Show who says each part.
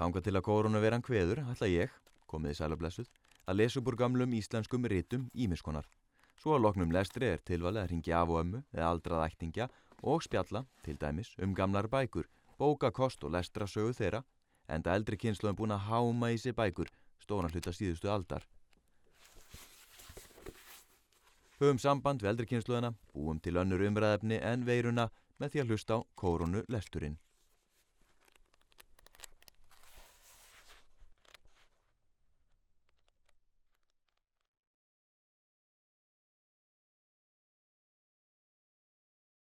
Speaker 1: Þanga til að koronu veran hveður ætla ég, komið í sælablessuð, að lesa upp úr gamlum íslenskum rytum ímiskonar. Svo að loknum lestri er tilvalið að ringja af og ömmu eða aldrað ættingja og spjalla, til dæmis, um gamlar bækur, bókakost og lestrasögu þeirra, enda eldri kynsluðum búin að háma í sig bækur, stóna hluta síðustu aldar. Höfum samband við eldri kynsluðuna, búum til önnur umræðefni en veiruna með því að hlusta á kórunu lesturinn.